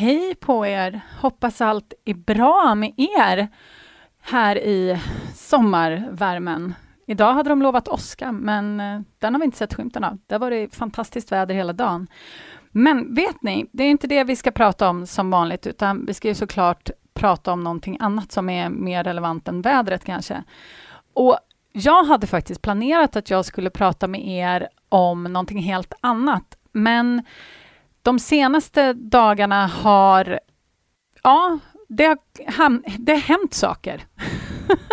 Hej på er! Hoppas allt är bra med er här i sommarvärmen. Idag hade de lovat åska, men eh, den har vi inte sett skymten av. Det har varit fantastiskt väder hela dagen. Men vet ni, det är inte det vi ska prata om som vanligt, utan vi ska ju såklart prata om någonting annat som är mer relevant än vädret kanske. Och jag hade faktiskt planerat att jag skulle prata med er om någonting helt annat, men de senaste dagarna har... Ja, det har, det har hänt saker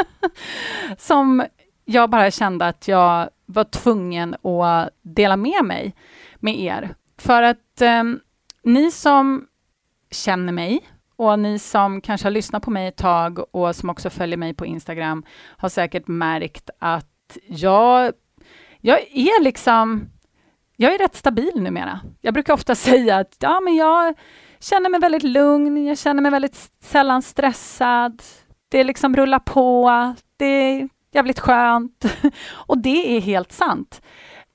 som jag bara kände att jag var tvungen att dela med mig med er. För att eh, ni som känner mig och ni som kanske har lyssnat på mig ett tag och som också följer mig på Instagram har säkert märkt att jag, jag är liksom jag är rätt stabil numera. Jag brukar ofta säga att ja, men jag känner mig väldigt lugn, jag känner mig väldigt sällan stressad. Det liksom rullar på, det är jävligt skönt. Och det är helt sant.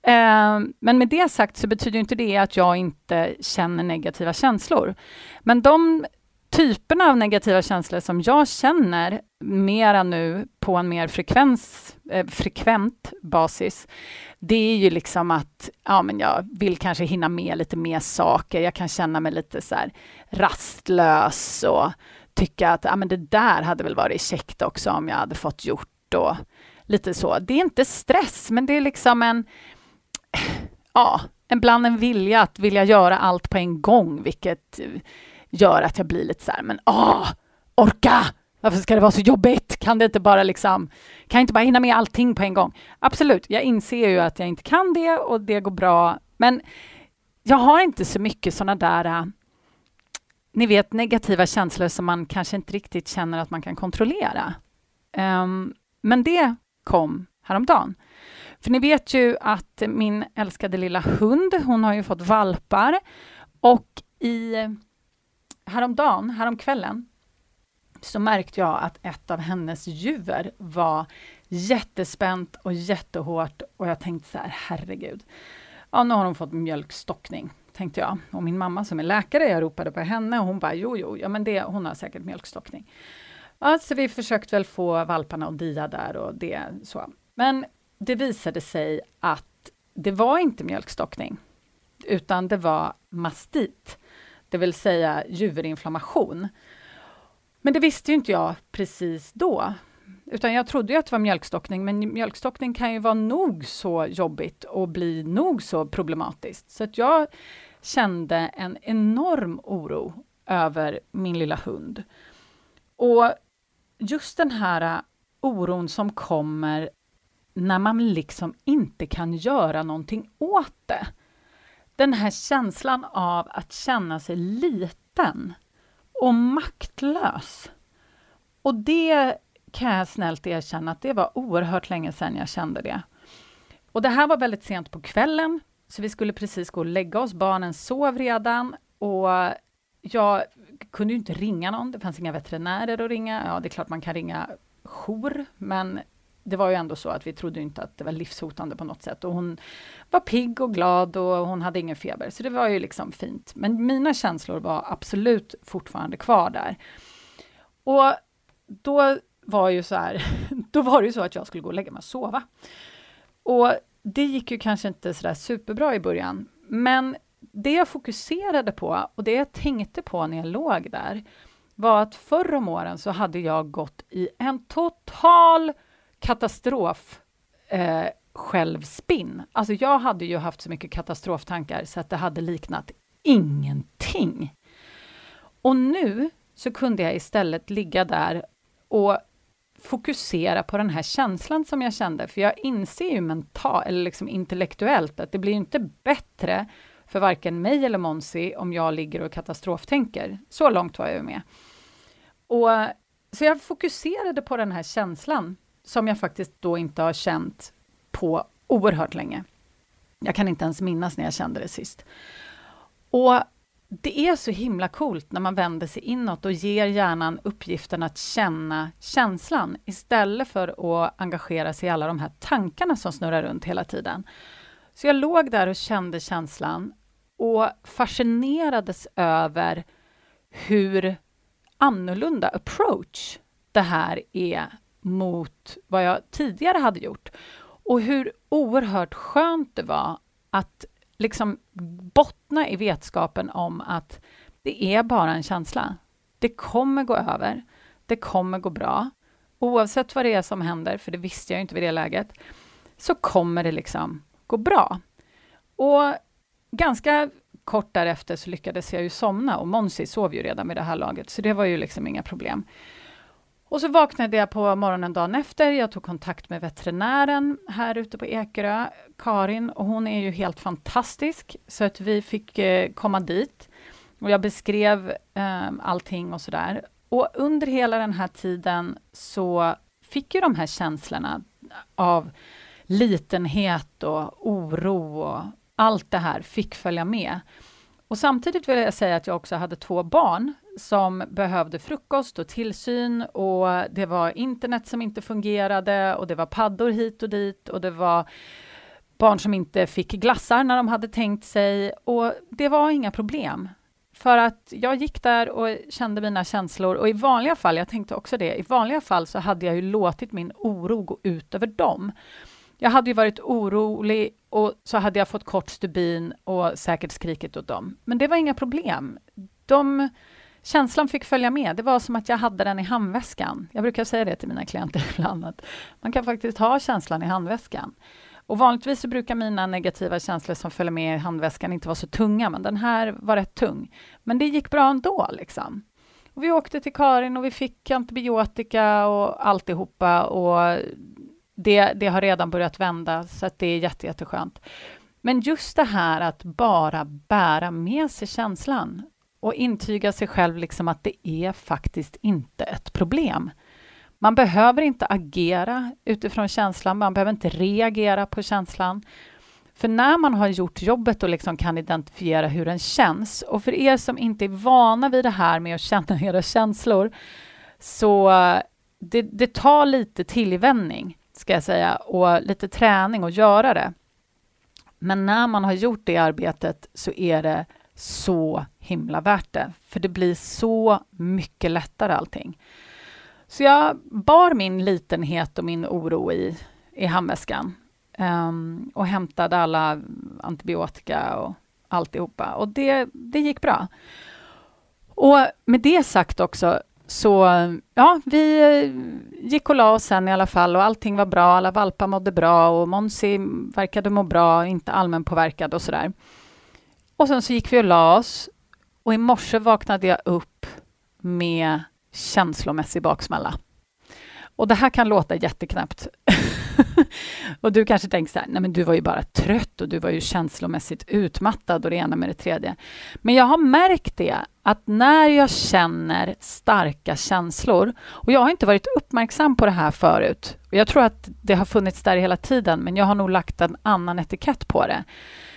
Ehm, men med det sagt så betyder inte det att jag inte känner negativa känslor. Men de typerna av negativa känslor som jag känner mera nu på en mer frekvens, eh, frekvent basis, det är ju liksom att ja, men jag vill kanske hinna med lite mer saker. Jag kan känna mig lite så här rastlös och tycka att ja, men det där hade väl varit käckt också om jag hade fått gjort och lite så. Det är inte stress, men det är liksom en ja, ibland en vilja att vilja göra allt på en gång, vilket gör att jag blir lite så här, men åh, orka! Varför ska det vara så jobbigt? Kan det inte bara liksom, kan jag inte bara hinna med allting på en gång? Absolut, jag inser ju att jag inte kan det och det går bra, men jag har inte så mycket sådana där äh, ni vet negativa känslor som man kanske inte riktigt känner att man kan kontrollera. Um, men det kom häromdagen. För ni vet ju att min älskade lilla hund, hon har ju fått valpar och i häromdagen, häromkvällen, så märkte jag att ett av hennes djur var jättespänt och jättehårt och jag tänkte så här, herregud. Ja, nu har hon fått mjölkstockning, tänkte jag. Och min mamma som är läkare, jag ropade på henne och hon bara, jo, jo, ja men det, hon har säkert mjölkstockning. Ja, så vi försökte väl få valparna att dia där och det så. Men det visade sig att det var inte mjölkstockning, utan det var mastit det vill säga juverinflammation. Men det visste ju inte jag precis då, utan jag trodde ju att det var mjölkstockning, men mjölkstockning kan ju vara nog så jobbigt och bli nog så problematiskt. Så att jag kände en enorm oro över min lilla hund. Och just den här oron som kommer när man liksom inte kan göra någonting åt det den här känslan av att känna sig liten och maktlös. Och det kan jag snällt erkänna att det var oerhört länge sedan jag kände det. Och det här var väldigt sent på kvällen, så vi skulle precis gå och lägga oss. Barnen sov redan och jag kunde ju inte ringa någon. Det fanns inga veterinärer att ringa. Ja, det är klart man kan ringa jour, men det var ju ändå så att vi trodde inte att det var livshotande på något sätt. Och hon var pigg och glad och hon hade ingen feber, så det var ju liksom fint. Men mina känslor var absolut fortfarande kvar där. Och då var ju så här, då var det ju så att jag skulle gå och lägga mig och sova. Och det gick ju kanske inte så där superbra i början, men det jag fokuserade på och det jag tänkte på när jag låg där var att förr om åren så hade jag gått i en total katastrof eh, självspinn. Alltså jag hade ju haft så mycket katastroftankar så att det hade liknat ingenting. Och nu så kunde jag istället ligga där och fokusera på den här känslan som jag kände, för jag inser ju mentalt, eller liksom intellektuellt, att det blir inte bättre för varken mig eller Monsi om jag ligger och katastroftänker. Så långt var jag med. Och så jag fokuserade på den här känslan som jag faktiskt då inte har känt på oerhört länge. Jag kan inte ens minnas när jag kände det sist. Och det är så himla coolt när man vänder sig inåt och ger hjärnan uppgiften att känna känslan istället för att engagera sig i alla de här tankarna som snurrar runt hela tiden. Så jag låg där och kände känslan och fascinerades över hur annorlunda approach det här är mot vad jag tidigare hade gjort. Och hur oerhört skönt det var att liksom bottna i vetskapen om att det är bara en känsla. Det kommer gå över. Det kommer gå bra. Oavsett vad det är som händer, för det visste jag inte vid det läget, så kommer det liksom gå bra. Och ganska kort därefter så lyckades jag ju somna och Monsi sov ju redan vid det här laget, så det var ju liksom inga problem. Och så vaknade jag på morgonen dagen efter. Jag tog kontakt med veterinären här ute på Ekerö, Karin, och hon är ju helt fantastisk, så att vi fick eh, komma dit. Och jag beskrev eh, allting och sådär. Och under hela den här tiden så fick ju de här känslorna av litenhet och oro och allt det här fick följa med. Och samtidigt vill jag säga att jag också hade två barn som behövde frukost och tillsyn och det var internet som inte fungerade och det var paddor hit och dit och det var barn som inte fick glassar när de hade tänkt sig och det var inga problem. För att jag gick där och kände mina känslor och i vanliga fall, jag tänkte också det, i vanliga fall så hade jag ju låtit min oro gå ut över dem. Jag hade ju varit orolig och så hade jag fått kort stubin och säkert skrikit åt dem. Men det var inga problem. De, känslan fick följa med. Det var som att jag hade den i handväskan. Jag brukar säga det till mina klienter ibland, att man kan faktiskt ha känslan i handväskan. Och vanligtvis så brukar mina negativa känslor som följer med i handväskan inte vara så tunga, men den här var rätt tung. Men det gick bra ändå. Liksom. Och vi åkte till Karin och vi fick antibiotika och alltihopa och det, det har redan börjat vända, så att det är jätte, jätteskönt. Men just det här att bara bära med sig känslan och intyga sig själv liksom att det är faktiskt inte ett problem. Man behöver inte agera utifrån känslan, man behöver inte reagera på känslan. För när man har gjort jobbet och liksom kan identifiera hur den känns, och för er som inte är vana vid det här med att känna era känslor, så det, det tar lite tillvänjning ska jag säga, och lite träning att göra det. Men när man har gjort det arbetet så är det så himla värt det, för det blir så mycket lättare allting. Så jag bar min litenhet och min oro i, i handväskan um, och hämtade alla antibiotika och alltihopa. Och det, det gick bra. Och med det sagt också, så ja, vi eh, gick och la oss sen i alla fall och allting var bra. Alla valpar mådde bra och Monsi verkade må bra, inte allmänpåverkad och sådär. Och sen så gick vi och la oss och i morse vaknade jag upp med känslomässig baksmälla. Och det här kan låta jätteknäppt. och du kanske tänker så här, nej men du var ju bara trött och du var ju känslomässigt utmattad och det ena med det tredje. Men jag har märkt det, att när jag känner starka känslor, och jag har inte varit uppmärksam på det här förut, och jag tror att det har funnits där hela tiden, men jag har nog lagt en annan etikett på det.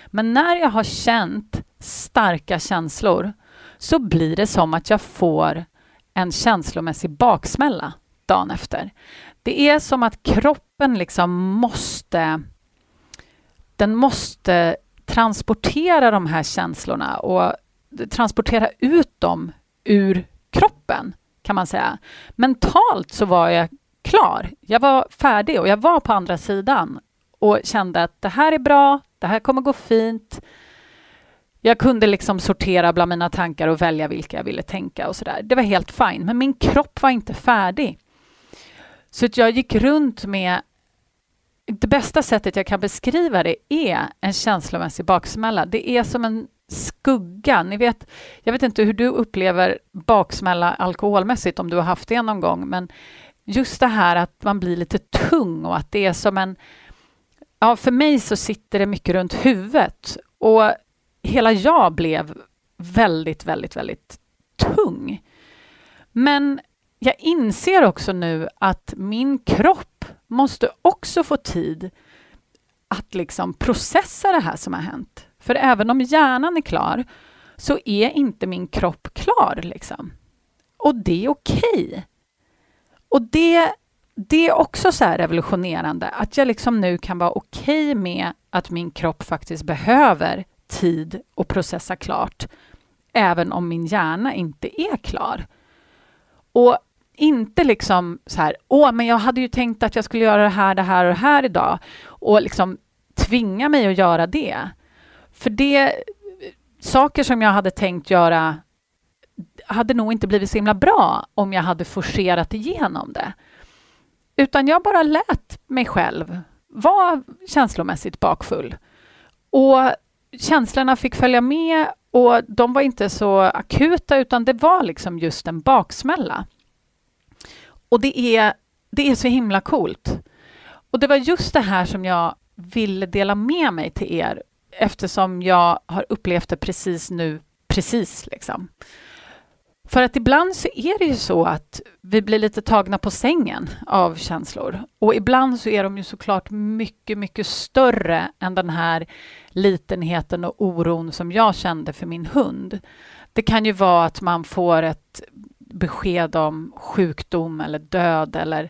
Men när jag har känt starka känslor så blir det som att jag får en känslomässig baksmälla dagen efter. Det är som att kroppen liksom måste... Den måste transportera de här känslorna och transportera ut dem ur kroppen, kan man säga. Mentalt så var jag klar. Jag var färdig och jag var på andra sidan och kände att det här är bra, det här kommer gå fint. Jag kunde liksom sortera bland mina tankar och välja vilka jag ville tänka och sådär. Det var helt fine, men min kropp var inte färdig. Så att jag gick runt med... Det bästa sättet jag kan beskriva det är en känslomässig baksmälla. Det är som en skugga. Ni vet, jag vet inte hur du upplever baksmälla alkoholmässigt, om du har haft det någon gång, men just det här att man blir lite tung och att det är som en... Ja, för mig så sitter det mycket runt huvudet och hela jag blev väldigt, väldigt, väldigt tung. Men jag inser också nu att min kropp måste också få tid att liksom processa det här som har hänt. För även om hjärnan är klar så är inte min kropp klar. Liksom. Och det är okej. Okay. Och det, det är också så revolutionerande, att jag liksom nu kan vara okej okay med att min kropp faktiskt behöver tid att processa klart, även om min hjärna inte är klar. Och inte liksom så här, åh, men jag hade ju tänkt att jag skulle göra det här, det här och det här idag och liksom tvinga mig att göra det. För det, saker som jag hade tänkt göra hade nog inte blivit så himla bra om jag hade forcerat igenom det. Utan jag bara lät mig själv vara känslomässigt bakfull. Och känslorna fick följa med och de var inte så akuta utan det var liksom just en baksmälla. Och det är, det är så himla coolt. Och det var just det här som jag ville dela med mig till er eftersom jag har upplevt det precis nu, precis liksom. För att ibland så är det ju så att vi blir lite tagna på sängen av känslor. Och ibland så är de ju såklart mycket, mycket större än den här litenheten och oron som jag kände för min hund. Det kan ju vara att man får ett besked om sjukdom eller död eller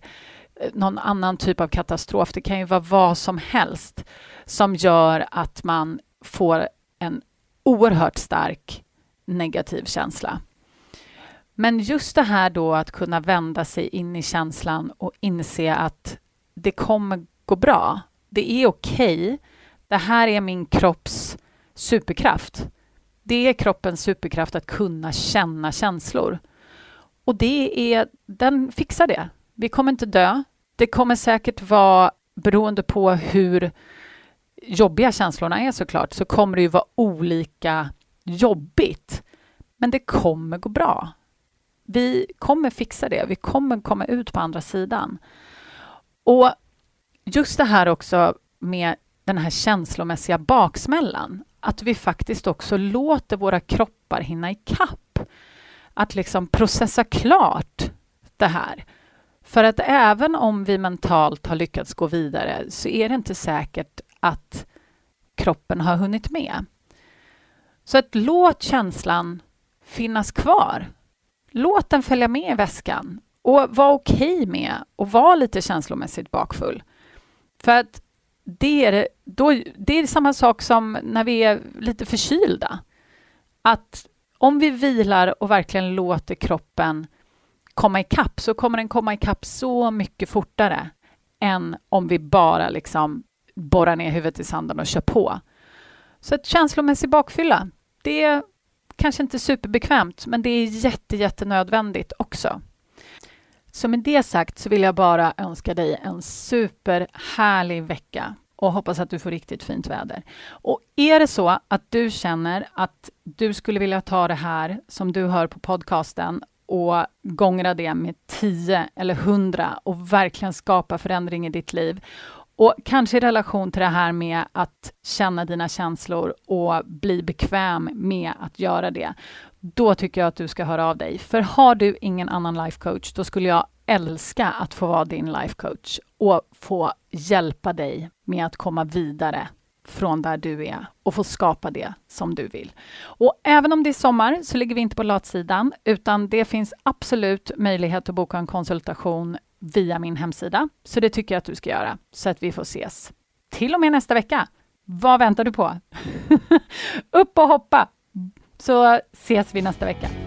eh, någon annan typ av katastrof. Det kan ju vara vad som helst som gör att man får en oerhört stark negativ känsla. Men just det här då att kunna vända sig in i känslan och inse att det kommer gå bra. Det är okej. Okay. Det här är min kropps superkraft. Det är kroppens superkraft att kunna känna känslor. Och det är, den fixar det. Vi kommer inte dö. Det kommer säkert vara, beroende på hur jobbiga känslorna är såklart, så kommer det ju vara olika jobbigt. Men det kommer gå bra. Vi kommer fixa det. Vi kommer komma ut på andra sidan. Och just det här också med den här känslomässiga baksmällan, att vi faktiskt också låter våra kroppar hinna ikapp. Att liksom processa klart det här. För att även om vi mentalt har lyckats gå vidare så är det inte säkert att kroppen har hunnit med. Så att låt känslan finnas kvar. Låt den följa med i väskan och var okej okay med att vara lite känslomässigt bakfull. För att det är, då, det är samma sak som när vi är lite förkylda. Att om vi vilar och verkligen låter kroppen komma ikapp så kommer den komma ikapp så mycket fortare än om vi bara liksom borrar ner huvudet i sanden och kör på. Så ett känslomässig bakfylla, det är kanske inte superbekvämt, men det är jätte, jättenödvändigt också. Så med det sagt så vill jag bara önska dig en superhärlig vecka och hoppas att du får riktigt fint väder. Och är det så att du känner att du skulle vilja ta det här som du hör på podcasten och gångra det med 10 eller 100 och verkligen skapa förändring i ditt liv och kanske i relation till det här med att känna dina känslor och bli bekväm med att göra det. Då tycker jag att du ska höra av dig. För har du ingen annan life coach, då skulle jag älska att få vara din life coach och få hjälpa dig med att komma vidare från där du är och få skapa det som du vill. Och även om det är sommar så ligger vi inte på latsidan, utan det finns absolut möjlighet att boka en konsultation via min hemsida. Så det tycker jag att du ska göra, så att vi får ses. Till och med nästa vecka. Vad väntar du på? Upp och hoppa! Så ses vi nästa vecka.